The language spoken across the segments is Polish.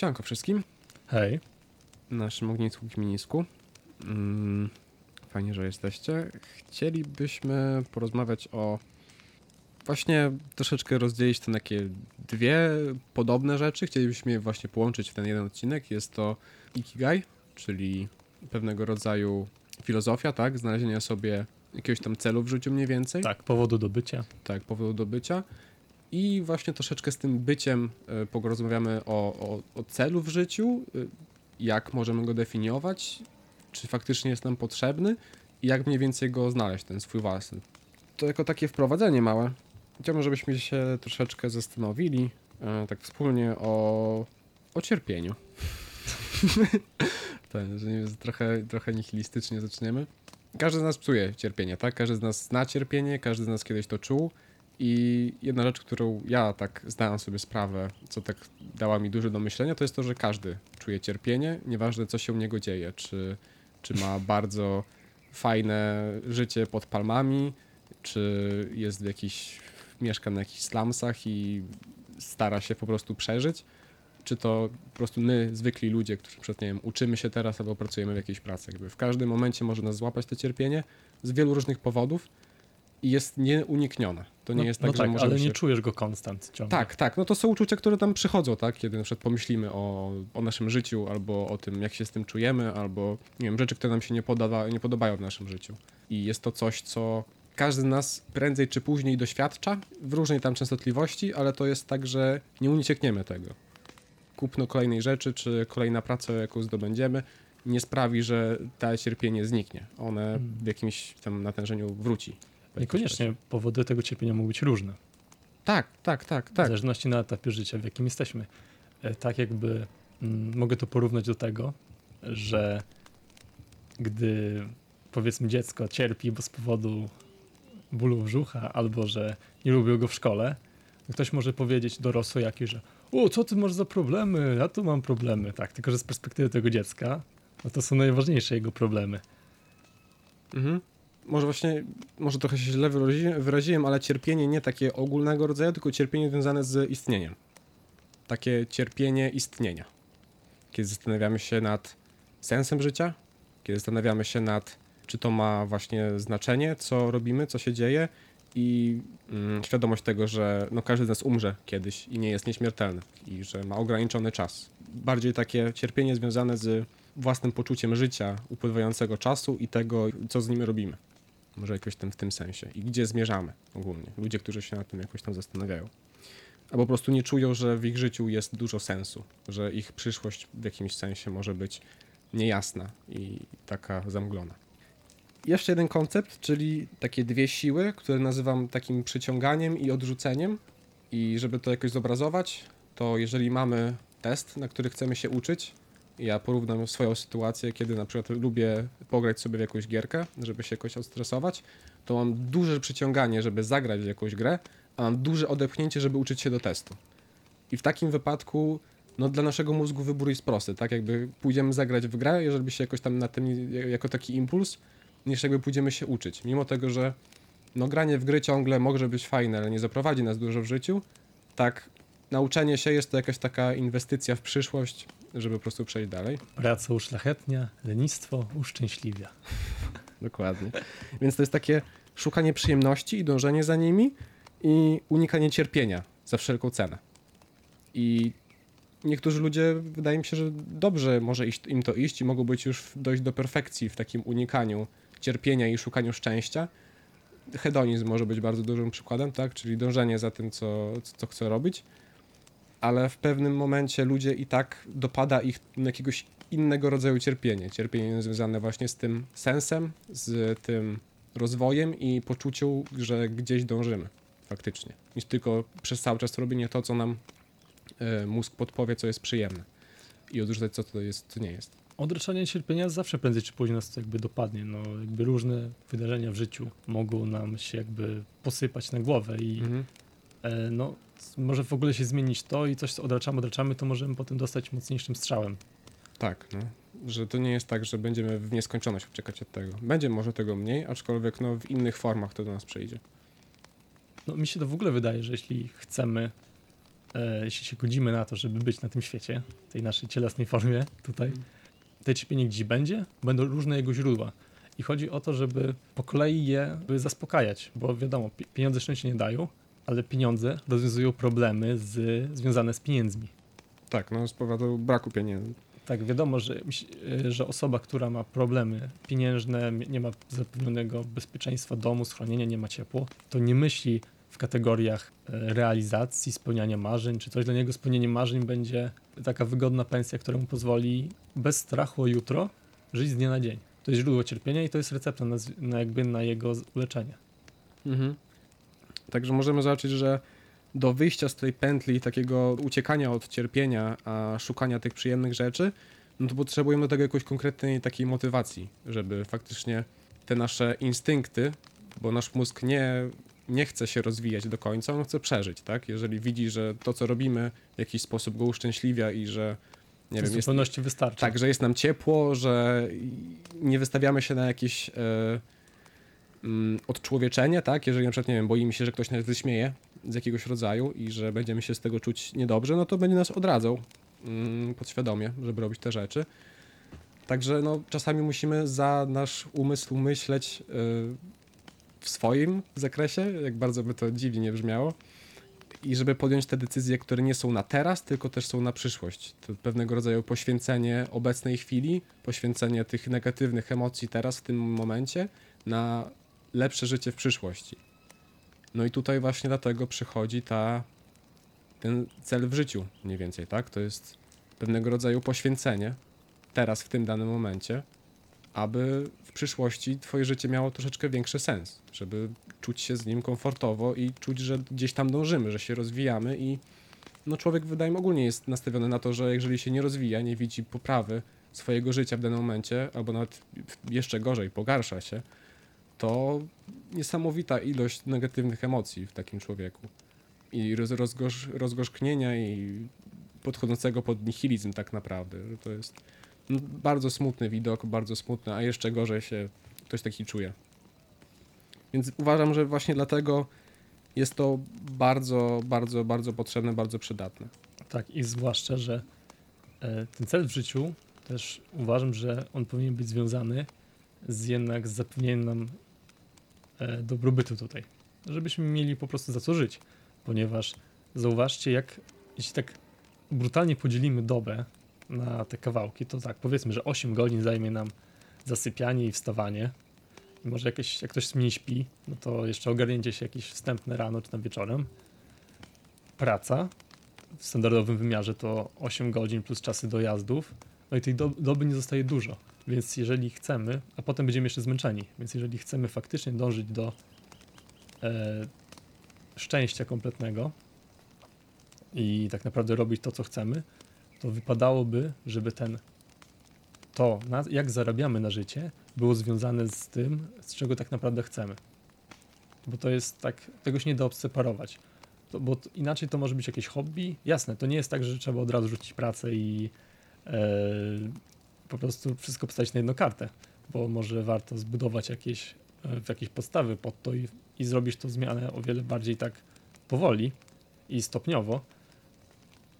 Sianko wszystkim. Hej. Naszym ognisku Gminisku. Mm, fajnie, że jesteście. Chcielibyśmy porozmawiać o... Właśnie troszeczkę rozdzielić to na takie dwie podobne rzeczy. Chcielibyśmy je właśnie połączyć w ten jeden odcinek. Jest to Ikigai, czyli pewnego rodzaju filozofia, tak? Znalezienia sobie jakiegoś tam celu w życiu mniej więcej. Tak, powodu do bycia. tak, powodu do bycia. I właśnie troszeczkę z tym byciem y, porozmawiamy o, o, o celu w życiu, y, jak możemy go definiować, czy faktycznie jest nam potrzebny i jak mniej więcej go znaleźć, ten swój własny. To jako takie wprowadzenie małe. Chciałbym, żebyśmy się troszeczkę zastanowili, y, tak wspólnie o, o cierpieniu. Nie, trochę, trochę nihilistycznie zaczniemy. Każdy z nas psuje cierpienie, tak? Każdy z nas zna cierpienie, każdy z nas kiedyś to czuł. I jedna rzecz, którą ja tak zdałem sobie sprawę, co tak dała mi dużo do myślenia, to jest to, że każdy czuje cierpienie, nieważne co się u niego dzieje. Czy, czy ma bardzo fajne życie pod palmami, czy jest w jakiś, mieszka na jakichś slumsach i stara się po prostu przeżyć, czy to po prostu my, zwykli ludzie, którzy przed, nie wiem, uczymy się teraz albo pracujemy w jakiejś pracy. Jakby w każdym momencie może nas złapać to cierpienie z wielu różnych powodów jest nieuniknione. To nie no, jest tak, no że tak, możemy ale się... nie czujesz go konstant ciągle. Tak, tak. No to są uczucia, które tam przychodzą, tak? Kiedy na przykład pomyślimy o, o naszym życiu, albo o tym, jak się z tym czujemy, albo nie wiem, rzeczy, które nam się nie, podawa, nie podobają w naszym życiu. I jest to coś, co każdy z nas prędzej czy później doświadcza w różnej tam częstotliwości, ale to jest tak, że nie uciekniemy tego. Kupno kolejnej rzeczy, czy kolejna praca, jaką zdobędziemy, nie sprawi, że to cierpienie zniknie. One w jakimś tam natężeniu wróci. Niekoniecznie powody tego cierpienia mogą być różne. Tak, tak, tak, W tak. zależności na etapie życia, w jakim jesteśmy. E, Tak jakby mm, mogę to porównać do tego, że gdy powiedzmy dziecko cierpi, bo z powodu bólu brzucha, albo że nie lubią go w szkole, to ktoś może powiedzieć dorosły jakiś, że o, co ty masz za problemy, ja tu mam problemy. Tak, tylko że z perspektywy tego dziecka, no to są najważniejsze jego problemy. Mhm. Może właśnie, może trochę się źle wyraziłem, ale cierpienie nie takie ogólnego rodzaju, tylko cierpienie związane z istnieniem. Takie cierpienie istnienia. Kiedy zastanawiamy się nad sensem życia, kiedy zastanawiamy się nad, czy to ma właśnie znaczenie, co robimy, co się dzieje i mm, świadomość tego, że no, każdy z nas umrze kiedyś i nie jest nieśmiertelny i że ma ograniczony czas. Bardziej takie cierpienie związane z własnym poczuciem życia, upływającego czasu i tego, co z nim robimy. Może jakoś tam w tym sensie. I gdzie zmierzamy ogólnie. Ludzie, którzy się nad tym jakoś tam zastanawiają. Albo po prostu nie czują, że w ich życiu jest dużo sensu, że ich przyszłość w jakimś sensie może być niejasna i taka zamglona. Jeszcze jeden koncept, czyli takie dwie siły, które nazywam takim przyciąganiem i odrzuceniem. I żeby to jakoś zobrazować, to jeżeli mamy test, na który chcemy się uczyć, ja porównam swoją sytuację, kiedy na przykład lubię pograć sobie w jakąś gierkę, żeby się jakoś odstresować, to mam duże przyciąganie, żeby zagrać w jakąś grę, a mam duże odepchnięcie, żeby uczyć się do testu. I w takim wypadku, no dla naszego mózgu wybór jest prosty, tak jakby pójdziemy zagrać w grę, jeżeli się jakoś tam na tym, jako taki impuls, niż jakby pójdziemy się uczyć. Mimo tego, że no granie w gry ciągle może być fajne, ale nie zaprowadzi nas dużo w życiu, tak nauczenie się jest to jakaś taka inwestycja w przyszłość, żeby po prostu przejść dalej. Praca uszlachetnia, lenistwo uszczęśliwia. Dokładnie. Więc to jest takie szukanie przyjemności i dążenie za nimi i unikanie cierpienia za wszelką cenę. I niektórzy ludzie, wydaje mi się, że dobrze może iść, im to iść i mogą być już dojść do perfekcji w takim unikaniu cierpienia i szukaniu szczęścia. Hedonizm może być bardzo dużym przykładem, tak? Czyli dążenie za tym, co, co chcę robić. Ale w pewnym momencie ludzie i tak dopada ich jakiegoś innego rodzaju cierpienie. Cierpienie związane właśnie z tym sensem, z tym rozwojem i poczuciu, że gdzieś dążymy faktycznie. Niż tylko przez cały czas robienie to, co nam e, mózg podpowie, co jest przyjemne. I odrzucać, co to jest, co nie jest. Odroczenie cierpienia zawsze prędzej czy później nas to jakby dopadnie. No, jakby różne wydarzenia w życiu mogą nam się jakby posypać na głowę i Mhm. E, no, może w ogóle się zmienić to i coś co odraczamy, odraczamy, to możemy potem dostać mocniejszym strzałem. Tak, no. Że to nie jest tak, że będziemy w nieskończoność uciekać od tego. Będzie może tego mniej, aczkolwiek no, w innych formach to do nas przyjdzie. No, mi się to w ogóle wydaje, że jeśli chcemy e, jeśli się godzimy na to, żeby być na tym świecie, tej naszej cielesnej formie tutaj, te cierpienie gdzieś będzie, będą różne jego źródła. I chodzi o to, żeby po kolei je zaspokajać, bo wiadomo, pi- pieniądze szczęście nie dają, ale pieniądze rozwiązują problemy z, związane z pieniędzmi. Tak, no z powodu braku pieniędzy. Tak, wiadomo, że, e, że osoba, która ma problemy pieniężne, nie ma zapewnionego bezpieczeństwa domu, schronienia, nie ma ciepło, to nie myśli w kategoriach e, realizacji, spełniania marzeń, czy coś dla niego spełnienie marzeń będzie taka wygodna pensja, która mu pozwoli bez strachu o jutro żyć z dnia na dzień. To jest źródło cierpienia i to jest recepta na, na jakby na jego z- leczenie. Mhm. Także możemy zobaczyć, że do wyjścia z tej pętli takiego uciekania od cierpienia, a szukania tych przyjemnych rzeczy, no to potrzebujemy do tego jakiejś konkretnej takiej motywacji, żeby faktycznie te nasze instynkty, bo nasz mózg nie, nie chce się rozwijać do końca, on chce przeżyć, tak? Jeżeli widzi, że to, co robimy, w jakiś sposób go uszczęśliwia i że nie wiem, w jest, zupełności wystarczy. tak, że jest nam ciepło, że nie wystawiamy się na jakieś e, mm, odczłowieczenie, tak? Jeżeli na przykład, nie wiem, boimy się, że ktoś nas wyśmieje z jakiegoś rodzaju i że będziemy się z tego czuć niedobrze, no to będzie nas odradzał mm, podświadomie, żeby robić te rzeczy. Także no, czasami musimy za nasz umysł myśleć e, w swoim zakresie, jak bardzo by to dziwnie nie brzmiało. I żeby podjąć te decyzje, które nie są na teraz, tylko też są na przyszłość. To pewnego rodzaju poświęcenie obecnej chwili, poświęcenie tych negatywnych emocji teraz, w tym momencie, na lepsze życie w przyszłości. No i tutaj właśnie dlatego przychodzi ta, ten cel w życiu, mniej więcej, tak? To jest pewnego rodzaju poświęcenie teraz, w tym danym momencie, aby w przyszłości twoje życie miało troszeczkę większy sens, żeby czuć się z nim komfortowo i czuć, że gdzieś tam dążymy, że się rozwijamy i no człowiek wydaje mi ogólnie jest nastawiony na to, że jeżeli się nie rozwija, nie widzi poprawy swojego życia w danym momencie, albo nawet jeszcze gorzej, pogarsza się, to niesamowita ilość negatywnych emocji w takim człowieku. I roz, rozgorz, rozgorzknienia i podchodzącego pod nihilizm tak naprawdę. To jest no, bardzo smutny widok, bardzo smutny, a jeszcze gorzej się ktoś taki czuje. Więc uważam, że właśnie dlatego jest to bardzo, bardzo, bardzo potrzebne, bardzo przydatne. Tak, i zwłaszcza, że e, ten cel w życiu też uważam, że on powinien być związany z jednak zapewnieniem nam dobrobytu tutaj. Żebyśmy mieli po prostu za co żyć. Ponieważ zauważcie, jak jeśli tak brutalnie podzielimy dobę na te kawałki, to tak, powiedzmy, że 8 godzin zajmie nam zasypianie i wstawanie. I może jakieś, jak ktoś mniej śpi, no to jeszcze ogarnięcie się jakieś wstępne rano czy tam wieczorem. Praca, w standardowym wymiarze to 8 godzin plus czasy dojazdów. No i tej do, doby nie zostaje dużo. Więc jeżeli chcemy, a potem będziemy jeszcze zmęczeni, więc jeżeli chcemy faktycznie dążyć do e, szczęścia kompletnego i tak naprawdę robić to, co chcemy, to wypadałoby, żeby ten to, na, jak zarabiamy na życie, było związane z tym, z czego tak naprawdę chcemy. Bo to jest tak, tego się nie da odseparować. To, bo t- inaczej to może być jakieś hobby. Jasne, to nie jest tak, że trzeba od razu rzucić pracę i e, po prostu wszystko postawić na jedną kartę, bo może warto zbudować jakieś, e, jakieś podstawy pod to i, i zrobić tą zmianę o wiele bardziej tak powoli i stopniowo,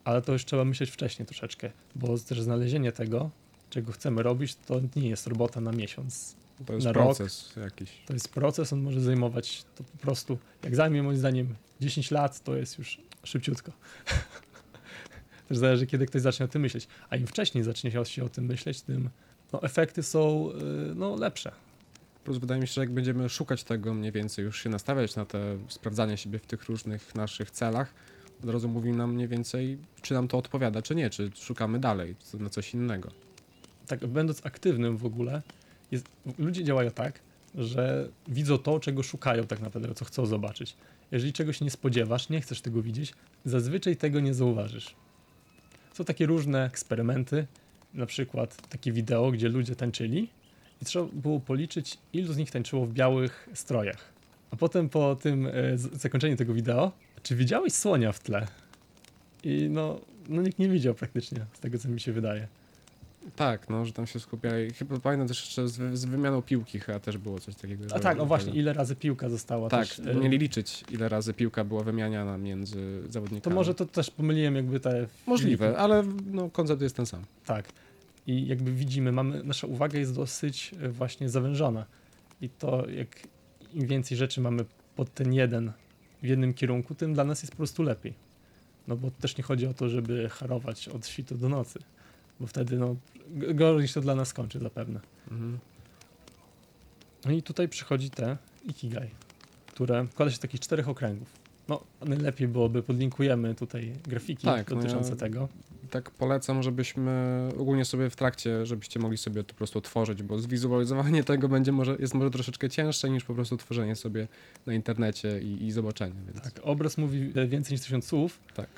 ale to już trzeba myśleć wcześniej troszeczkę, bo też znalezienie tego, czego chcemy robić, to nie jest robota na miesiąc. To jest Na rok. proces jakiś. To jest proces, on może zajmować to po prostu, jak zajmie moim zdaniem 10 lat, to jest już szybciutko. Też zależy, kiedy ktoś zacznie o tym myśleć. A im wcześniej zacznie się, o tym myśleć, tym no, efekty są y, no, lepsze. Plus wydaje mi się, że jak będziemy szukać tego mniej więcej, już się nastawiać na te sprawdzanie siebie w tych różnych naszych celach, od razu mówi nam mniej więcej, czy nam to odpowiada, czy nie, czy szukamy dalej, na coś innego. Tak, będąc aktywnym w ogóle, jest, ludzie działają tak, że widzą to, czego szukają tak naprawdę, co chcą zobaczyć. Jeżeli czegoś nie spodziewasz, nie chcesz tego widzieć, zazwyczaj tego nie zauważysz. Są takie różne eksperymenty, na przykład takie wideo, gdzie ludzie tańczyli i trzeba było policzyć, ilu z nich tańczyło w białych strojach. A potem po tym e, zakończeniu tego wideo, czy widziałeś słonia w tle? I no, no nikt nie widział praktycznie, z tego co mi się wydaje. Tak, no, że tam się skupiali. Chyba pamiętam też jeszcze z, z wymianą piłki chyba też było coś takiego. A tak, no właśnie, ile razy piłka została Tak, też. e, mieli liczyć, ile razy piłka była wymianiana między To zawodnikami. może to też pomyliłem jakby te... Możliwe, ale no, koncept jest ten sam. Tak. I jakby widzimy, mamy, nasza uwaga jest dosyć e, właśnie zawężona. I to jak im więcej rzeczy mamy pod ten jeden w jednym kierunku, tym dla nas jest po prostu lepiej. No bo też nie chodzi o to, żeby harować od świtu do nocy, bo wtedy no gorzej się to dla nas skończy zapewne. Mhm. No i tutaj przychodzi te Ikigai, które składa się z takich czterech okręgów. No, najlepiej byłoby, podlinkujemy tutaj grafiki Tak, no dotyczące ja- tego. Tak polecam, żebyśmy ogólnie sobie w trakcie, żebyście mogli sobie to po prostu otworzyć, bo zwizualizowanie tego będzie może, jest może troszeczkę cięższe niż po prostu tworzenie sobie na internecie i, i zobaczenie. Więc Tak, obraz mówi więcej niż tysiąc słów tak.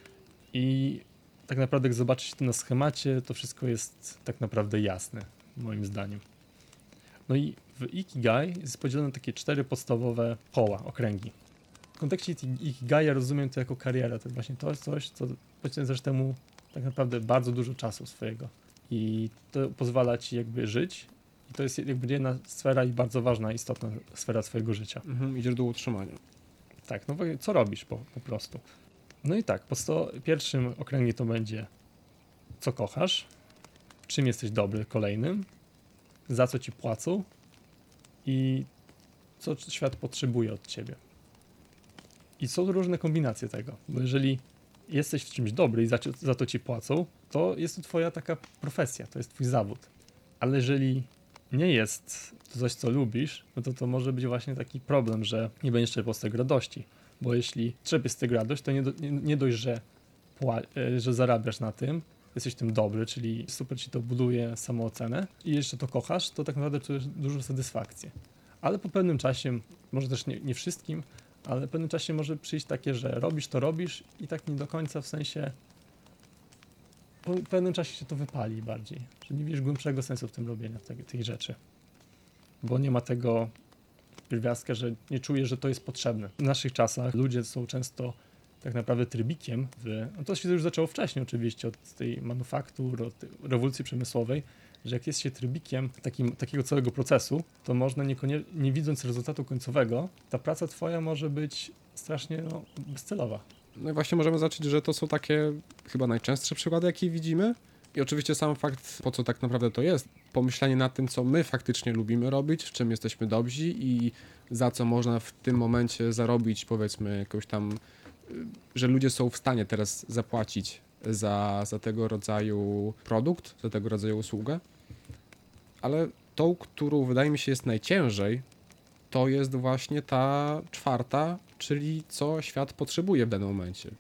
i tak naprawdę jak zobaczyć to na schemacie, to wszystko jest tak naprawdę jasne, moim zdaniem. No i w Ikigai jest podzielone na takie cztery podstawowe koła, okręgi. W kontekście Iki- Ikigai ja rozumiem to jako karierę, to właśnie to jest coś, co poświęcasz temu tak naprawdę bardzo dużo czasu swojego i to pozwala ci jakby żyć i to jest jakby jedna sfera i bardzo ważna, istotna sfera swojego życia. Mhm, idziesz do utrzymania. Tak, no co robisz po, po prostu. No i tak, po sto, pierwszym okręgiem to będzie co kochasz, czym jesteś dobry kolejnym, za co ci płacą i co świat potrzebuje od ciebie. I są różne kombinacje tego, bo jeżeli jesteś w czymś dobry i za, za to ci płacą, to jest to twoja taka profesja, to jest twój zawód. Ale jeżeli nie jest to coś, co lubisz, no to to może być właśnie taki problem, że nie będziesz czerpał z tego radości. Bo jeśli czerpiesz z tego radość, to nie, do, nie, nie dość, że, e, że zarabiasz na tym, jesteś tym dobry, czyli super ci to buduje samoocenę i jeszcze to kochasz, to tak naprawdę czujesz dużą satysfakcję. Ale po pewnym czasie, może też nie, nie wszystkim, ale po pewnym czasie może przyjść takie, że robisz to robisz i tak nie do końca w sensie po pewnym czasie się to wypali bardziej, że nie widzisz głębszego sensu w tym robieniu tej rzeczy. Bo nie ma tego pierwiastka, że nie czujesz, że to jest potrzebne. W naszych czasach ludzie są często tak naprawdę trybikiem w... No to się już zaczęło wcześniej oczywiście, od tej manufaktur, od rewolucji przemysłowej, że jak jest się trybikiem takim, takiego całego procesu, to można niekonie, nie widząc rezultatu końcowego, ta praca twoja może być strasznie no, bezcelowa. No i właśnie możemy zacząć, że to są takie chyba najczęstsze przykłady, jakie widzimy. I oczywiście sam fakt, po co tak naprawdę to jest, pomyślenie nad tym, co my faktycznie lubimy robić, w czym jesteśmy dobrzy i za co można w tym momencie zarobić, powiedzmy, jakąś tam, y, że ludzie są w stanie teraz zapłacić za, za tego rodzaju produkt, za tego rodzaju usługę. Ale tą, którą wydaje mi się jest najciężej, to jest właśnie ta czwarta, czyli co świat potrzebuje w danym momencie.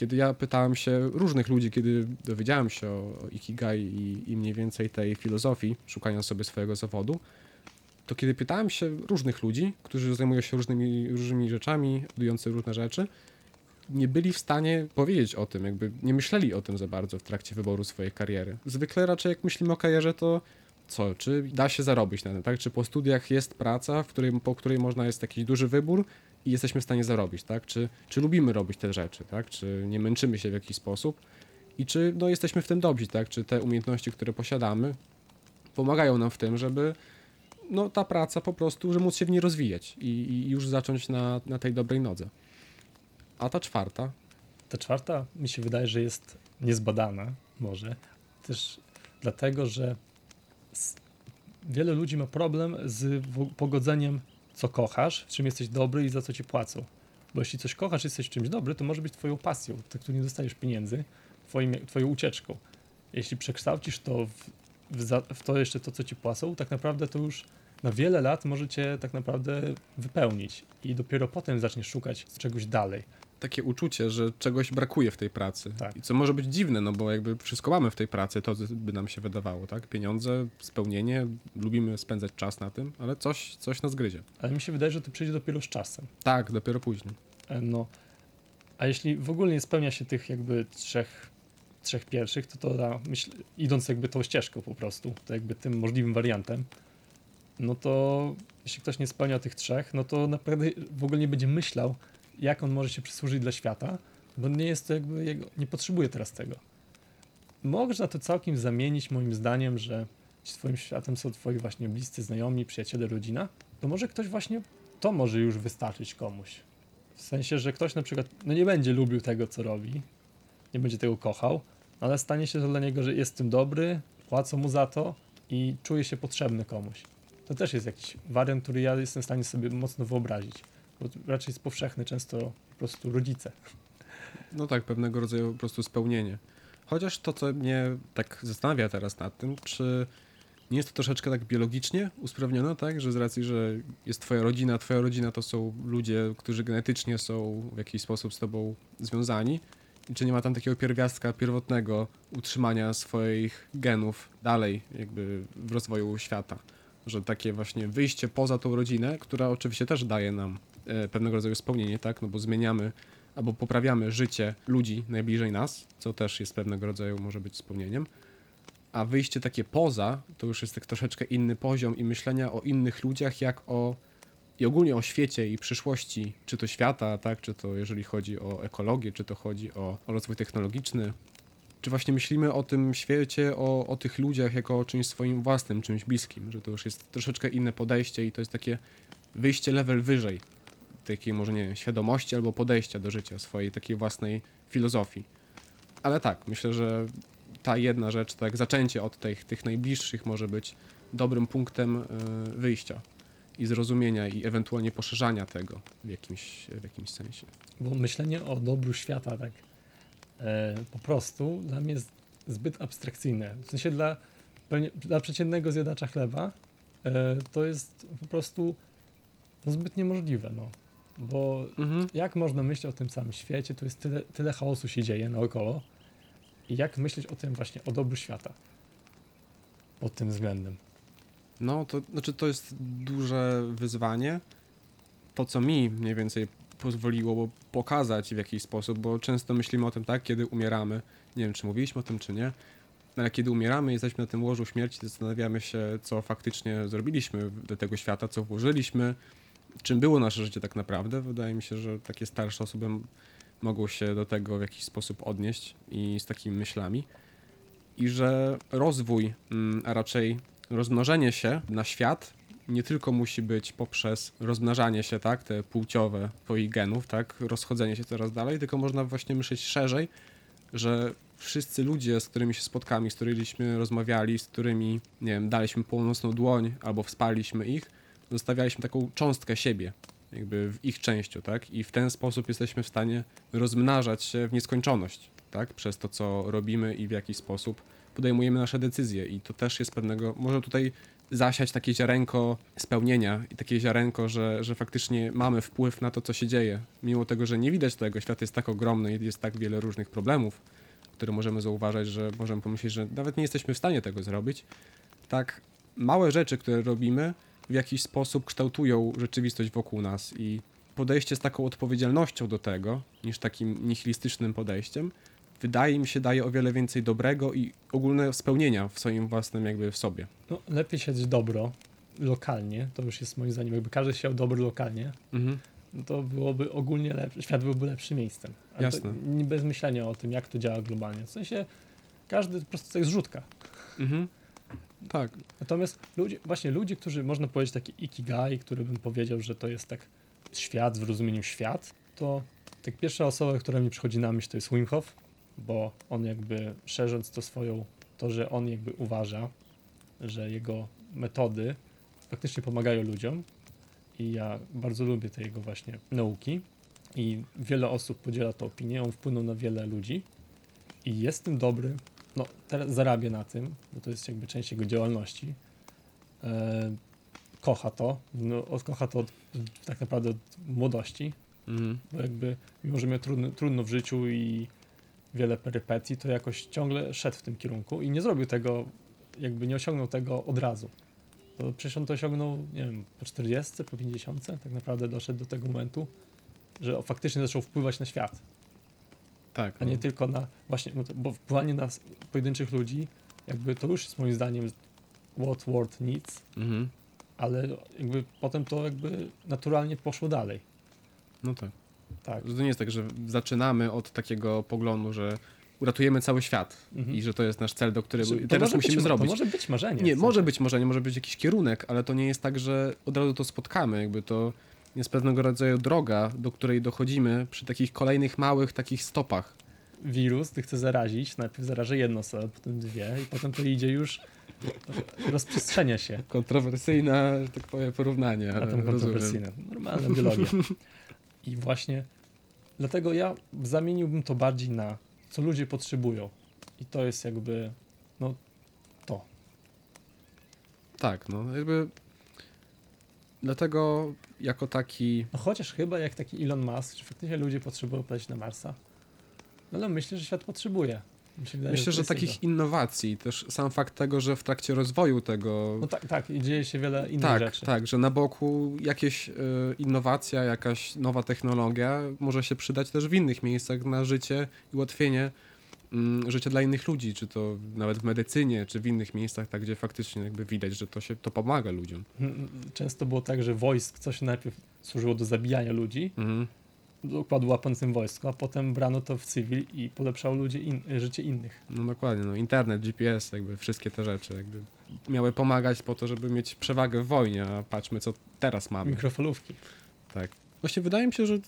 Kiedy ja pytałem się różnych ludzi, kiedy dowiedziałem się o Ikigai i, i mniej więcej tej filozofii, szukania sobie swojego zawodu, to kiedy pytałem się różnych ludzi, którzy zajmują się różnymi, różnymi rzeczami, budujący różne rzeczy, nie byli w stanie powiedzieć o tym, jakby nie myśleli o tym za bardzo w trakcie wyboru swojej kariery. Zwykle raczej jak myślimy o karierze, to co, czy da się zarobić na tym, tak? Czy po studiach jest praca, której, po której można jest jakiś duży wybór i jesteśmy w stanie zarobić, tak? Czy, czy lubimy robić te rzeczy, tak? Czy nie męczymy się w jakiś sposób i czy no, jesteśmy w tym dobrzy, tak? Czy te umiejętności, które posiadamy, pomagają nam w tym, żeby no, ta praca po prostu, że móc się w niej rozwijać i, i już zacząć na, na tej dobrej nodze. A ta czwarta, Ta czwarta mi się wydaje, że jest niezbadana może. Też dlatego, że wiele ludzi ma problem z pogodzeniem, co kochasz, w czym jesteś dobry i za co ci płacą. Bo jeśli coś kochasz, jesteś czymś dobry, to może być twoją pasją, tak tu nie dostajesz pieniędzy, twoim, twoją ucieczką. Jeśli przekształcisz to w, w, za, w to jeszcze to, co ci płacą, tak naprawdę to już na wiele lat może cię tak naprawdę wypełnić i dopiero potem zaczniesz szukać czegoś dalej. Takie uczucie, że czegoś brakuje w tej pracy. Tak. I co może być dziwne, no bo jakby wszystko mamy w tej pracy, to by nam się wydawało, tak? Pieniądze, spełnienie, lubimy spędzać czas na tym, ale coś, coś nas gryzie. Ale mi się wydaje, że to przyjdzie dopiero z czasem. Tak, dopiero później. E, No, a jeśli w ogóle nie spełnia się tych jakby trzech, trzech pierwszych, to to da, myśl, idąc jakby tą ścieżką po prostu, to jakby tym możliwym wariantem, no to jeśli ktoś nie spełnia tych trzech, no to naprawdę w ogóle nie będzie myślał, jak on może się przysłużyć dla świata, bo nie jest to jakby jego, nie potrzebuje teraz tego. można to całkiem zamienić moim zdaniem, że twoim światem są twoi właśnie bliscy znajomi, przyjaciele, rodzina, to może ktoś właśnie, to może już wystarczyć komuś. W sensie, że ktoś na przykład, no nie będzie lubił tego, co robi, nie będzie tego kochał, ale stanie się to dla niego, że jest tym dobry, płacą mu za to i czuje się potrzebny komuś. To też jest jakiś wariant, który ja jestem w stanie sobie mocno wyobrazić, raczej jest powszechny często po prostu rodzice. No tak, pewnego rodzaju po prostu spełnienie. Chociaż to, co mnie tak zastanawia teraz nad tym, czy nie jest to troszeczkę tak biologicznie usprawnione, tak? Że z racji, że jest twoja rodzina, twoja rodzina to są ludzie, którzy genetycznie są w jakiś sposób z tobą związani. I czy nie ma tam takiego pierwiastka pierwotnego utrzymania swoich genów dalej jakby w rozwoju świata? Że takie właśnie wyjście poza tą rodzinę, która oczywiście też daje nam pewnego rodzaju spełnienie, tak? No bo zmieniamy albo poprawiamy życie ludzi najbliżej nas, co też jest pewnego rodzaju może być spełnieniem. A wyjście takie poza, to już jest tak troszeczkę inny poziom i myślenia o innych ludziach, jak o i ogólnie o świecie i przyszłości, czy to świata, tak, czy to jeżeli chodzi o ekologię, czy to chodzi o, o rozwój technologiczny, czy właśnie myślimy o tym świecie, o, o tych ludziach jako o czymś swoim własnym, czymś bliskim, że to już jest troszeczkę inne podejście i to jest takie wyjście level wyżej takiej może nie wiem, świadomości albo podejścia do życia, swojej takiej własnej filozofii. Ale tak, myślę, że ta jedna rzecz, tak zaczęcie od tych, tych najbliższych może być dobrym punktem y, wyjścia i zrozumienia i ewentualnie poszerzania tego w jakimś, w jakimś sensie. Bo myślenie o dobru świata tak e, po prostu dla mnie jest zbyt abstrakcyjne. W sensie dla, dla przeciętnego zjadacza chleba e, to jest po prostu no, zbyt niemożliwe. No. Bo Mhm. jak można myśleć o tym samym świecie, to jest tyle, tyle chaosu się dzieje naokoło. I jak myśleć o tym właśnie, o dobru świata pod tym względem. No, to znaczy to jest duże wyzwanie. To, co mi mniej więcej pozwoliło pokazać w jakiś sposób, bo często myślimy o tym tak, kiedy umieramy. Nie wiem, czy mówiliśmy o tym, czy nie. Ale kiedy umieramy, jesteśmy na tym łożu śmierci, zastanawiamy się, co faktycznie zrobiliśmy do tego świata, co włożyliśmy, czym było nasze życie tak naprawdę. Wydaje mi się, że takie starsze osoby mogą się do tego w jakiś sposób odnieść i z takimi myślami. I że rozwój, mm, a raczej rozmnożenie się na świat nie tylko musi być poprzez rozmnażanie się, tak, te płciowe twoich genów, tak, rozchodzenie się coraz dalej, tylko można właśnie myśleć szerzej, że wszyscy ludzie, z którymi się spotkamy, z którymi rozmawiali, z którymi, nie wiem, daliśmy północną dłoń albo wsparliśmy ich, zostawialiśmy taką cząstkę siebie, jakby w ich częścią, tak, i w ten sposób jesteśmy w stanie rozmnażać się w nieskończoność, tak, przez to, co robimy i w jaki sposób podejmujemy nasze decyzje i to też jest pewnego, może tutaj zasiać takie ziarenko spełnienia i takie ziarenko, że, że faktycznie mamy wpływ na to, co się dzieje. Mimo tego, że nie widać tego, świat jest tak ogromny i jest tak wiele różnych problemów, które możemy zauważać, że możemy pomyśleć, że nawet nie jesteśmy w stanie tego zrobić. Tak małe rzeczy, które robimy, w jakiś sposób kształtują rzeczywistość wokół nas i podejście z taką odpowiedzialnością do tego, niż takim nihilistycznym podejściem, wydaje mi się daje o wiele więcej dobrego i ogólne spełnienia w swoim własnym jakby w sobie. No, lepiej sieć dobro lokalnie, to już jest moim zdaniem, jakby każdy siał dobro lokalnie, Mhm. no to byłoby ogólnie lepszy, świat byłby lepszym miejscem. Ale Jasne. To nie bez myślenia o tym, jak to działa globalnie. W sensie każdy po prostu to jest rzutka. Mhm. Tak. Natomiast ludzie, właśnie ludzie, którzy można powiedzieć taki ikigai, który bym powiedział, że to jest tak świat w rozumieniu świat, to tak pierwsza osoba, która mi przychodzi na myśl, to jest Wim Hof, bo on jakby szerząc to swoją, to, że on jakby uważa, że jego metody faktycznie pomagają ludziom i ja bardzo lubię te jego właśnie nauki i wiele osób podziela tę opinię, on wpłynął na wiele ludzi i jest tym dobry, no teraz zarabia na tym, bo to jest jakby część jego działalności. E, kocha to, no, kocha to od, tak naprawdę od młodości, Mhm. bo jakby mimo, że miał trudno, trudno w życiu i wiele perypetii, to jakoś ciągle szedł w tym kierunku i nie zrobił tego, jakby nie osiągnął tego od razu. To przecież on to osiągnął, nie wiem, po 40, po 50, tak naprawdę doszedł do tego momentu, że faktycznie zaczął wpływać na świat, Tak. a nie no. tylko na, właśnie, no to, bo wpływanie na pojedynczych ludzi, jakby to już jest moim zdaniem what world needs, Mhm. ale jakby potem to jakby naturalnie poszło dalej. No tak. Tak. To nie jest tak, że zaczynamy od takiego poglądu, że uratujemy cały świat Mhm. i że to jest nasz cel, do którego Znaczy, To teraz musimy być, zrobić. To może być marzenie. Nie, może być może, nie może być jakiś kierunek, ale to nie jest tak, że od razu to spotkamy. Jakby to jest pewnego rodzaju droga, do której dochodzimy przy takich kolejnych małych takich stopach. Wirus, gdy chce zarazić, najpierw zaraży jedną osobę, potem dwie i potem to idzie już, rozprzestrzenia się. Kontrowersyjne, że tak powiem, porównanie. A tam kontrowersyjne. Normalna biologia. I właśnie dlatego ja zamieniłbym to bardziej na co ludzie potrzebują. I to jest jakby, no to. Tak, no jakby dlatego jako taki No chociaż chyba jak taki Elon Musk, czy faktycznie ludzie potrzebują polecieć na Marsa? No ale myślę, że świat potrzebuje. Wydaje, myślę, że takich jego. innowacji, też sam fakt tego, że w trakcie rozwoju tego No tak, tak, i dzieje się wiele innych tak, rzeczy. tak, że na boku jakieś y, innowacja, jakaś nowa technologia może się przydać też w innych miejscach na życie i ułatwienie życia dla innych ludzi, czy to nawet w medycynie, czy w innych miejscach, tak gdzie faktycznie jakby widać, że to się to pomaga ludziom. Mm, Często było tak, że wojsk coś najpierw służyło do zabijania ludzi, Mhm. układu łapancym wojsku, a potem brano to w cywil i polepszało ludzie in, życie innych. No dokładnie, no internet, GPS, jakby wszystkie te rzeczy jakby miały pomagać po to, żeby mieć przewagę w wojnie, a patrzmy co teraz mamy. Mikrofalówki. Tak. Właśnie wydaje mi się, że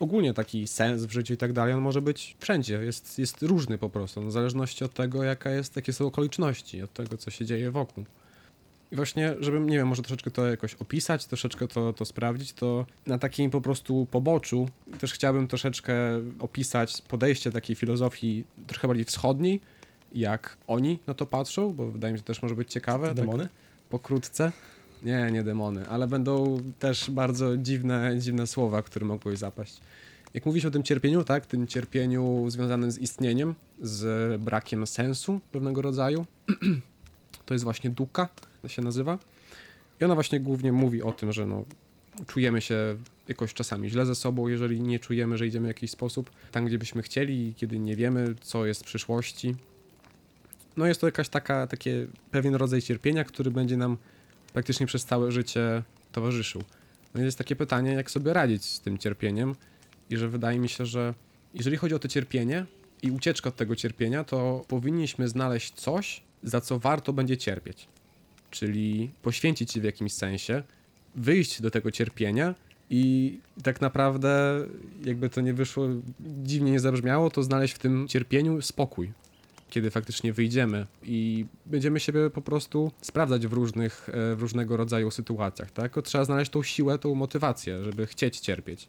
ogólnie taki sens w życiu i tak dalej, on może być wszędzie, jest, jest różny po prostu, w zależności od tego, jaka jest, jakie są okoliczności, od tego, co się dzieje wokół. I właśnie, żebym, nie wiem, może troszeczkę to jakoś opisać, troszeczkę to, to sprawdzić, to na takim po prostu poboczu też chciałbym troszeczkę opisać podejście takiej filozofii trochę bardziej wschodniej, jak oni na to patrzą, bo wydaje mi się, że też może być ciekawe. tak Demony? pokrótce. Nie, nie demony, ale będą też bardzo dziwne, dziwne słowa, które mogły zapaść. Jak mówisz o tym cierpieniu, tak, tym cierpieniu związanym z istnieniem, z brakiem sensu pewnego rodzaju, to jest właśnie duka, się nazywa. I ona właśnie głównie mówi o tym, że no, czujemy się jakoś czasami źle ze sobą, jeżeli nie czujemy, że idziemy w jakiś sposób tam, gdzie byśmy chcieli, kiedy nie wiemy, co jest w przyszłości. No jest to jakaś taka, takie pewien rodzaj cierpienia, który będzie nam praktycznie przez całe życie towarzyszył. No jest takie pytanie, jak sobie radzić z tym cierpieniem i że wydaje mi się, że jeżeli chodzi o to cierpienie i ucieczkę od tego cierpienia, to powinniśmy znaleźć coś, za co warto będzie cierpieć. Czyli poświęcić się w jakimś sensie, wyjść do tego cierpienia i tak naprawdę, jakby to nie wyszło, dziwnie nie zabrzmiało, to znaleźć w tym cierpieniu spokój kiedy faktycznie wyjdziemy i będziemy siebie po prostu sprawdzać w różnych, e, w różnego rodzaju sytuacjach, tak? Tylko trzeba znaleźć tą siłę, tą motywację, żeby chcieć cierpieć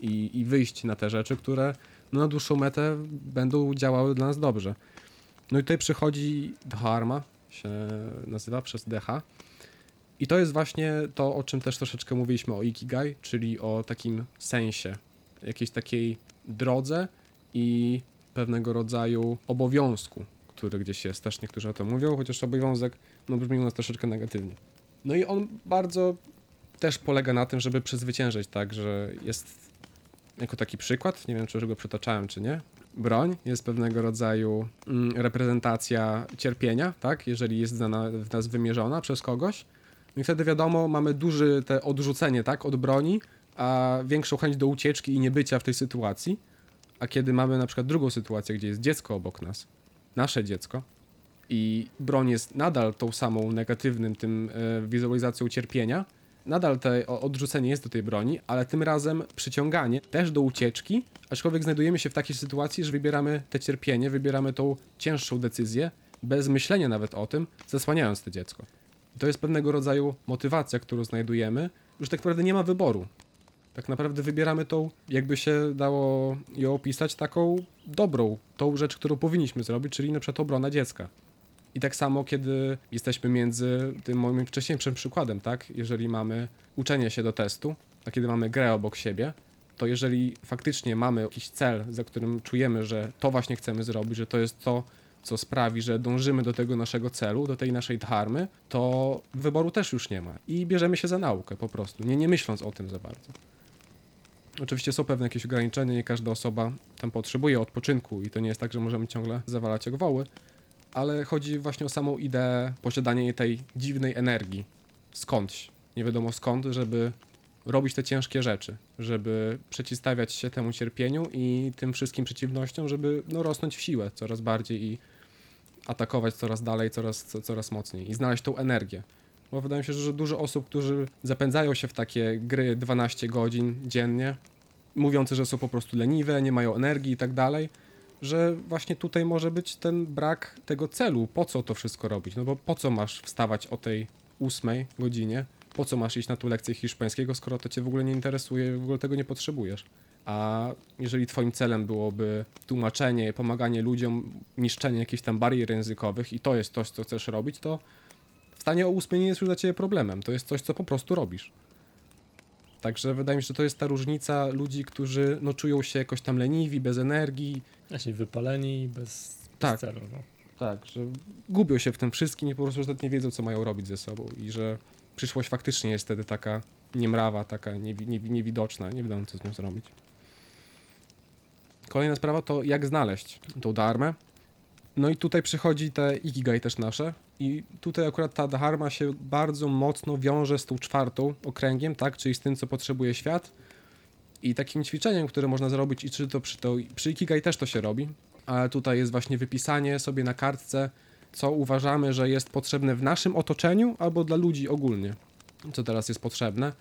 i, i wyjść na te rzeczy, które no, na dłuższą metę będą działały dla nas dobrze. No i tutaj przychodzi dharma, się nazywa przez DH. I to jest właśnie to, o czym też troszeczkę mówiliśmy o Ikigai, czyli o takim sensie, jakiejś takiej drodze i pewnego rodzaju obowiązku, który gdzieś jest. Też niektórzy o tym mówią, chociaż obowiązek no, brzmi u nas troszeczkę negatywnie. No i on bardzo też polega na tym, żeby przezwyciężyć, tak, że jest jako taki przykład, nie wiem czy już go przytaczałem czy nie, broń jest pewnego rodzaju mm, reprezentacja cierpienia, tak, jeżeli jest znana, w nas wymierzona przez kogoś. No I wtedy wiadomo, mamy duże te odrzucenie, tak, od broni, a większą chęć do ucieczki i niebycia w tej sytuacji. A kiedy mamy na przykład drugą sytuację, gdzie jest dziecko obok nas, nasze dziecko, i broń jest nadal tą samą negatywnym tym e, wizualizacją cierpienia, nadal te o- odrzucenie jest do tej broni, ale tym razem przyciąganie też do ucieczki, aczkolwiek znajdujemy się w takiej sytuacji, że wybieramy te cierpienie, wybieramy tą cięższą decyzję, bez myślenia nawet o tym, zasłaniając to dziecko. To jest pewnego rodzaju motywacja, którą znajdujemy, już tak naprawdę nie ma wyboru. Tak naprawdę wybieramy tą, jakby się dało ją opisać, taką dobrą, tą rzecz, którą powinniśmy zrobić, czyli na przykład obrona dziecka. I tak samo, kiedy jesteśmy między tym moim wcześniejszym przykładem, tak? Jeżeli mamy uczenie się do testu, a kiedy mamy grę obok siebie, to jeżeli faktycznie mamy jakiś cel, za którym czujemy, że to właśnie chcemy zrobić, że to jest to, co sprawi, że dążymy do tego naszego celu, do tej naszej dharmy, to wyboru też już nie ma. I bierzemy się za naukę po prostu, nie, nie myśląc o tym za bardzo. Oczywiście są pewne jakieś ograniczenia, nie każda osoba tam potrzebuje odpoczynku i to nie jest tak, że możemy ciągle zawalać jak woły, ale chodzi właśnie o samą ideę posiadania tej dziwnej energii skądś, nie wiadomo skąd, żeby robić te ciężkie rzeczy, żeby przeciwstawiać się temu cierpieniu i tym wszystkim przeciwnościom, żeby no, rosnąć w siłę coraz bardziej i atakować coraz dalej, coraz, co, coraz mocniej i znaleźć tą energię. Bo wydaje mi się, że dużo osób, którzy zapędzają się w takie gry 12 godzin dziennie, mówiące, że są po prostu leniwe, nie mają energii i tak dalej, że właśnie tutaj może być ten brak tego celu, po co to wszystko robić, no bo po co masz wstawać o tej ósmej godzinie, po co masz iść na tą lekcję hiszpańskiego, skoro to cię w ogóle nie interesuje, w ogóle tego nie potrzebujesz. A jeżeli twoim celem byłoby tłumaczenie, pomaganie ludziom, niszczenie jakichś tam barier językowych i to jest coś, co chcesz robić, to wstanie o ósmej nie jest już dla ciebie problemem. To jest coś, co po prostu robisz. Także wydaje mi się, że to jest ta różnica ludzi, którzy no, czują się jakoś tam leniwi, bez energii. Właśnie wypaleni, bez, Tak. bez celu. No. Tak, że gubią się w tym wszystkim i po prostu nawet nie wiedzą, co mają robić ze sobą. I że przyszłość faktycznie jest wtedy taka niemrawa, taka niewi, niewi, niewidoczna. Nie wiadomo, co z nią zrobić. Kolejna sprawa to jak znaleźć tą dharmę. No i tutaj przychodzi te ikigai też nasze. I tutaj akurat ta dharma się bardzo mocno wiąże z tą czwartą okręgiem, tak? Czyli z tym, co potrzebuje świat. I takim ćwiczeniem, które można zrobić, i czy to przy, to, przy ikigai też to się robi, ale tutaj jest właśnie wypisanie sobie na kartce, co uważamy, że jest potrzebne w naszym otoczeniu albo dla ludzi ogólnie, co teraz jest potrzebne.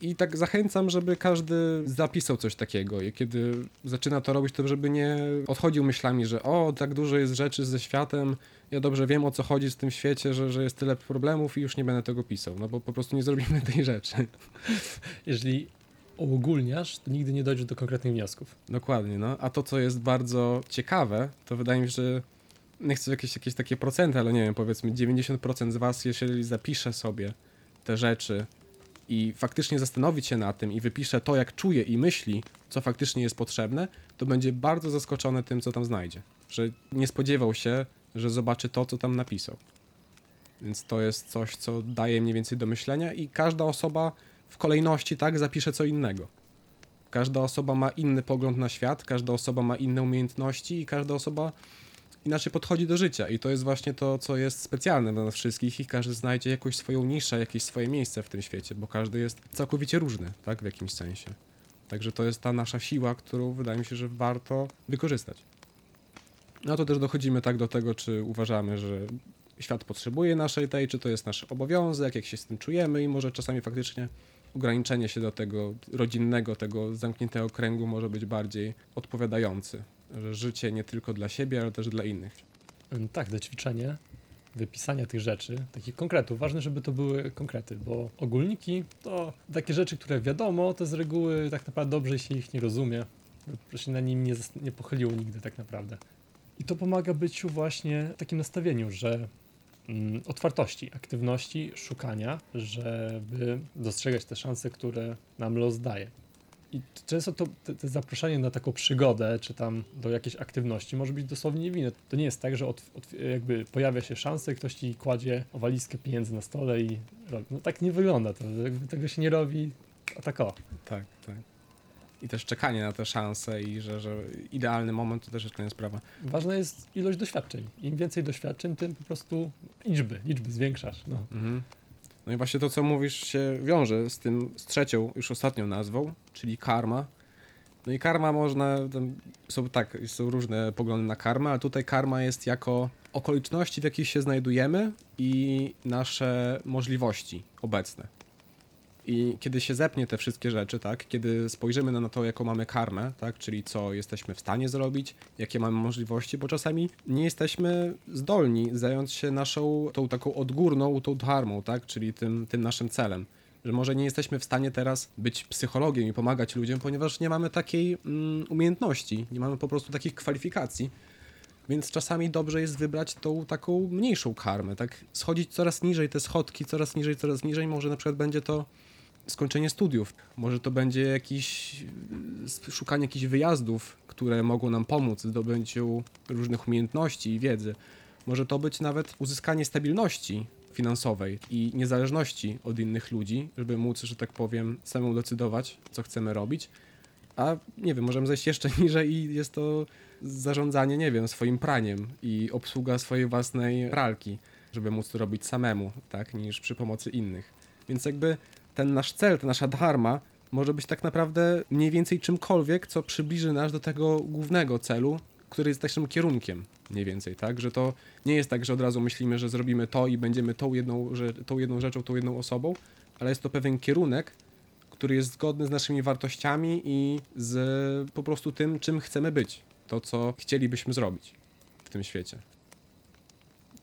I tak zachęcam, żeby każdy zapisał coś takiego i kiedy zaczyna to robić, to żeby nie odchodził myślami, że o, tak dużo jest rzeczy ze światem, ja dobrze wiem o co chodzi w tym świecie, że, że jest tyle problemów i już nie będę tego pisał, no bo po prostu nie zrobimy tej rzeczy. Jeżeli uogólniasz, to nigdy nie dojdziesz do konkretnych wniosków. Dokładnie, no. A to, co jest bardzo ciekawe, to wydaje mi się, że nie chcę jakieś, jakieś takie procenty, ale nie wiem, powiedzmy 90% z was, jeżeli zapisze sobie te rzeczy i faktycznie zastanowić się nad tym i wypisze to, jak czuje i myśli, co faktycznie jest potrzebne, to będzie bardzo zaskoczony tym, co tam znajdzie. Że nie spodziewał się, że zobaczy to, co tam napisał. Więc to jest coś, co daje mniej więcej do myślenia i każda osoba w kolejności tak zapisze co innego. Każda osoba ma inny pogląd na świat, każda osoba ma inne umiejętności i każda osoba inaczej podchodzi do życia. I to jest właśnie to, co jest specjalne dla nas wszystkich i każdy znajdzie jakąś swoją niszę, jakieś swoje miejsce w tym świecie, bo każdy jest całkowicie różny, tak, w jakimś sensie. Także to jest ta nasza siła, którą wydaje mi się, że warto wykorzystać. No to też dochodzimy tak do tego, czy uważamy, że świat potrzebuje naszej tej, czy to jest nasz obowiązek, jak się z tym czujemy i może czasami faktycznie ograniczenie się do tego rodzinnego, tego zamkniętego kręgu może być bardziej odpowiadający. Życie nie tylko dla siebie, ale też dla innych. Tak, to ćwiczenie wypisania tych rzeczy, takich konkretów. Ważne, żeby to były konkrety, bo ogólniki to takie rzeczy, które wiadomo, to z reguły tak naprawdę dobrze się ich nie rozumie. Że się na nim nie, nie pochyliło nigdy tak naprawdę. I to pomaga byciu właśnie w takim nastawieniu, że mm, otwartości, aktywności, szukania, żeby dostrzegać te szanse, które nam los daje. I często to, te, te zaproszenie na taką przygodę, czy tam do jakiejś aktywności może być dosłownie niewinne. To nie jest tak, że od, od, jakby pojawia się szansa i ktoś ci kładzie walizkę pieniędzy na stole i robi. No tak nie wygląda to, jakby tego się nie robi, a tak o. Tak, tak. I też czekanie na te szanse i że, że idealny moment to też jest kolejna sprawa. Ważna jest ilość doświadczeń. Im więcej doświadczeń, tym po prostu liczby, liczby zwiększasz. No. Mhm. No i właśnie to, co mówisz, się wiąże z tym, z trzecią, już ostatnią nazwą, czyli karma. No i karma można, są tak, są różne poglądy na karmę, ale tutaj karma jest jako okoliczności, w jakich się znajdujemy i nasze możliwości obecne. I kiedy się zepnie te wszystkie rzeczy, tak, kiedy spojrzymy na to, jaką mamy karmę, tak, czyli co jesteśmy w stanie zrobić, jakie mamy możliwości, bo czasami nie jesteśmy zdolni zająć się naszą tą taką odgórną, tą dharmą, tak, czyli tym, tym naszym celem. Że może nie jesteśmy w stanie teraz być psychologiem i pomagać ludziom, ponieważ nie mamy takiej mm, umiejętności, nie mamy po prostu takich kwalifikacji. Więc czasami dobrze jest wybrać tą taką mniejszą karmę, tak? Schodzić coraz niżej te schodki, coraz niżej, coraz niżej. Może na przykład będzie to skończenie studiów. Może to będzie jakiś y, szukanie jakichś wyjazdów, które mogą nam pomóc w zdobyciu różnych umiejętności i wiedzy. Może to być nawet uzyskanie stabilności finansowej i niezależności od innych ludzi, żeby móc, że tak powiem, samemu decydować, co chcemy robić. A nie wiem, możemy zejść jeszcze niżej i jest to zarządzanie, nie wiem, swoim praniem i obsługa swojej własnej pralki, żeby móc to robić samemu, tak, niż przy pomocy innych. Więc jakby ten nasz cel, ta nasza dharma może być tak naprawdę mniej więcej czymkolwiek, co przybliży nas do tego głównego celu, który jest naszym kierunkiem, mniej więcej, tak? Że to nie jest tak, że od razu myślimy, że zrobimy to i będziemy tą jedną, że, tą jedną rzeczą, tą jedną osobą, ale jest to pewien kierunek, który jest zgodny z naszymi wartościami i z po prostu tym, czym chcemy być. To, co chcielibyśmy zrobić w tym świecie.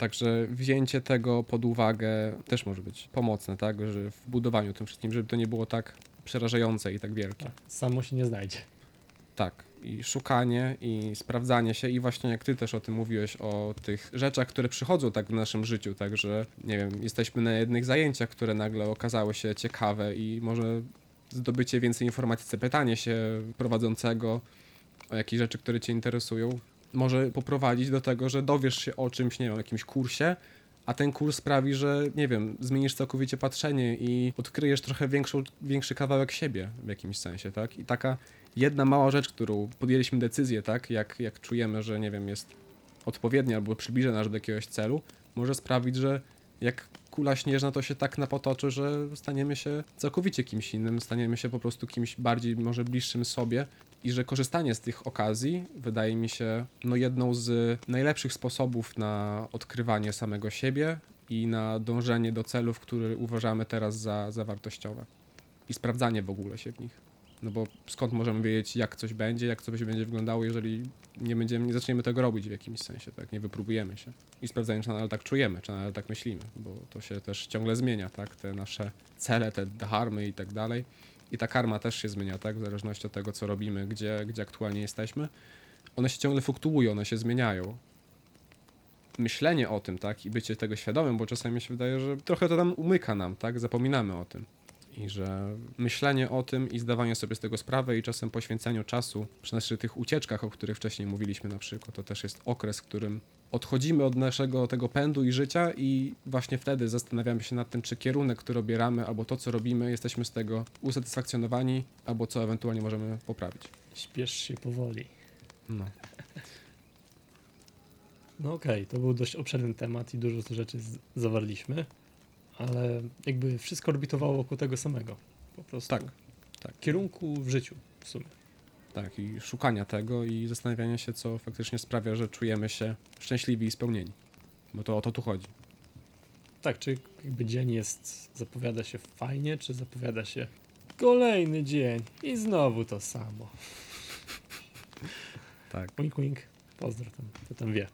Także wzięcie tego pod uwagę też może być pomocne, tak? Że w budowaniu tym wszystkim, żeby to nie było tak przerażające i tak wielkie. Tak, samo się nie znajdzie. Tak. I szukanie, i sprawdzanie się, i właśnie jak ty też o tym mówiłeś, o tych rzeczach, które przychodzą tak w naszym życiu, tak, że nie wiem, jesteśmy na jednych zajęciach, które nagle okazały się ciekawe i może zdobycie więcej informacji, zapytanie się prowadzącego o jakieś rzeczy, które cię interesują, może poprowadzić do tego, że dowiesz się o czymś, nie wiem, jakimś kursie, a ten kurs sprawi, że nie wiem, zmienisz całkowicie patrzenie i odkryjesz trochę większą, większy kawałek siebie w jakimś sensie, tak? I taka jedna mała rzecz, którą podjęliśmy decyzję, tak? Jak, jak czujemy, że nie wiem, jest odpowiednia albo przybliża nas do jakiegoś celu, może sprawić, że jak kula śnieżna to się tak napotoczy, że staniemy się całkowicie kimś innym, staniemy się po prostu kimś bardziej może bliższym sobie i że korzystanie z tych okazji wydaje mi się no jedną z najlepszych sposobów na odkrywanie samego siebie i na dążenie do celów, które uważamy teraz za, za wartościowe i sprawdzanie w ogóle się w nich. No bo skąd możemy wiedzieć, jak coś będzie, jak coś będzie wyglądało, jeżeli nie będziemy, nie zaczniemy tego robić w jakimś sensie, tak? Nie wypróbujemy się. I sprawdzając, czy nadal tak czujemy, czy nadal tak myślimy, bo to się też ciągle zmienia, tak? Te nasze cele, te dharmy i tak dalej. I ta karma też się zmienia, tak? W zależności od tego, co robimy, gdzie, gdzie aktualnie jesteśmy. One się ciągle fluktuują, one się zmieniają. Myślenie o tym, tak? I bycie tego świadomym, bo czasami mi się wydaje, że trochę to tam umyka nam, tak? Zapominamy o tym. I że myślenie o tym i zdawanie sobie z tego sprawy i czasem poświęcaniu czasu przy naszych tych ucieczkach, o których wcześniej mówiliśmy na przykład, to też jest okres, w którym odchodzimy od naszego tego pędu i życia i właśnie wtedy zastanawiamy się nad tym, czy kierunek, który obieramy, albo to, co robimy, jesteśmy z tego usatysfakcjonowani, albo co ewentualnie możemy poprawić. Śpiesz się powoli. No. No okej, to był dość obszerny temat i dużo tu rzeczy z- zawarliśmy, ale jakby wszystko orbitowało wokół tego samego. Po prostu. Tak, tak. Kierunku w życiu w sumie. Tak, i szukania tego i zastanawiania się, co faktycznie sprawia, że czujemy się szczęśliwi i spełnieni. Bo to o to tu chodzi. Tak, czy jakby dzień jest, zapowiada się fajnie, czy zapowiada się kolejny dzień i znowu to samo. Tak. Wink, wink. Pozdro tam, to tam wie.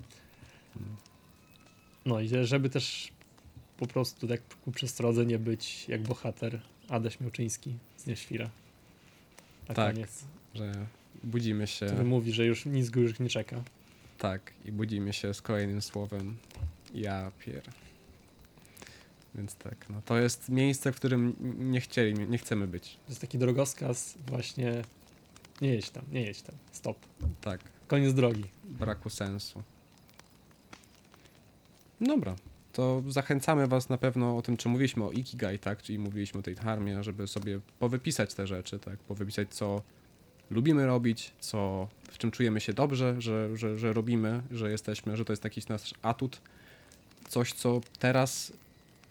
No i żeby też po prostu tak ku przestrodze nie być jak bohater Adaś Miałczyński z Nieświra. Na Tak. Że budzimy się. Który mówi, że już nic go już nie czeka. Tak, i budzimy się z kolejnym słowem ja pier. Więc tak, no to jest miejsce, w którym nie chcieli, nie chcemy być. To jest taki drogowskaz właśnie nie jedź tam, nie jedź tam, stop. Tak, Koniec drogi. braku sensu. Dobra, to zachęcamy was na pewno o tym, czy mówiliśmy o Ikigai, tak, czyli mówiliśmy o tej dharmie, żeby sobie powypisać te rzeczy, tak, powypisać co lubimy robić, co, w czym czujemy się dobrze, że, że, że robimy, że jesteśmy, że to jest jakiś nasz atut, coś, co teraz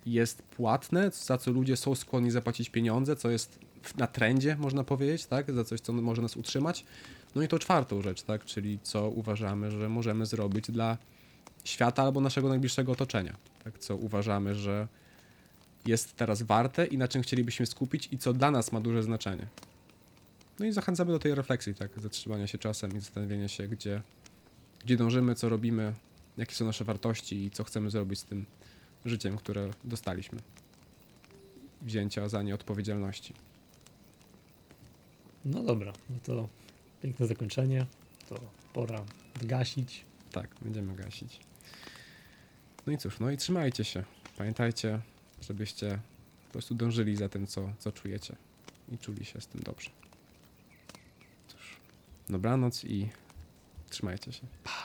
jest płatne, za co ludzie są skłonni zapłacić pieniądze, co jest na trendzie, można powiedzieć, tak, za coś, co może nas utrzymać. No i to czwartą rzecz, tak, czyli co uważamy, że możemy zrobić dla świata albo naszego najbliższego otoczenia, tak, co uważamy, że jest teraz warte i na czym chcielibyśmy skupić i co dla nas ma duże znaczenie. No i zachęcamy do tej refleksji, tak, zatrzymania się czasem i zastanowienia się, gdzie, gdzie dążymy, co robimy, jakie są nasze wartości i co chcemy zrobić z tym życiem, które dostaliśmy. Wzięcia za nie odpowiedzialności. No dobra, no to piękne zakończenie. To pora gasić. Tak, będziemy gasić. No i cóż, no i trzymajcie się. Pamiętajcie, żebyście po prostu dążyli za tym, co, co czujecie i czuli się z tym dobrze. Dobranoc i trzymajcie się. Pa!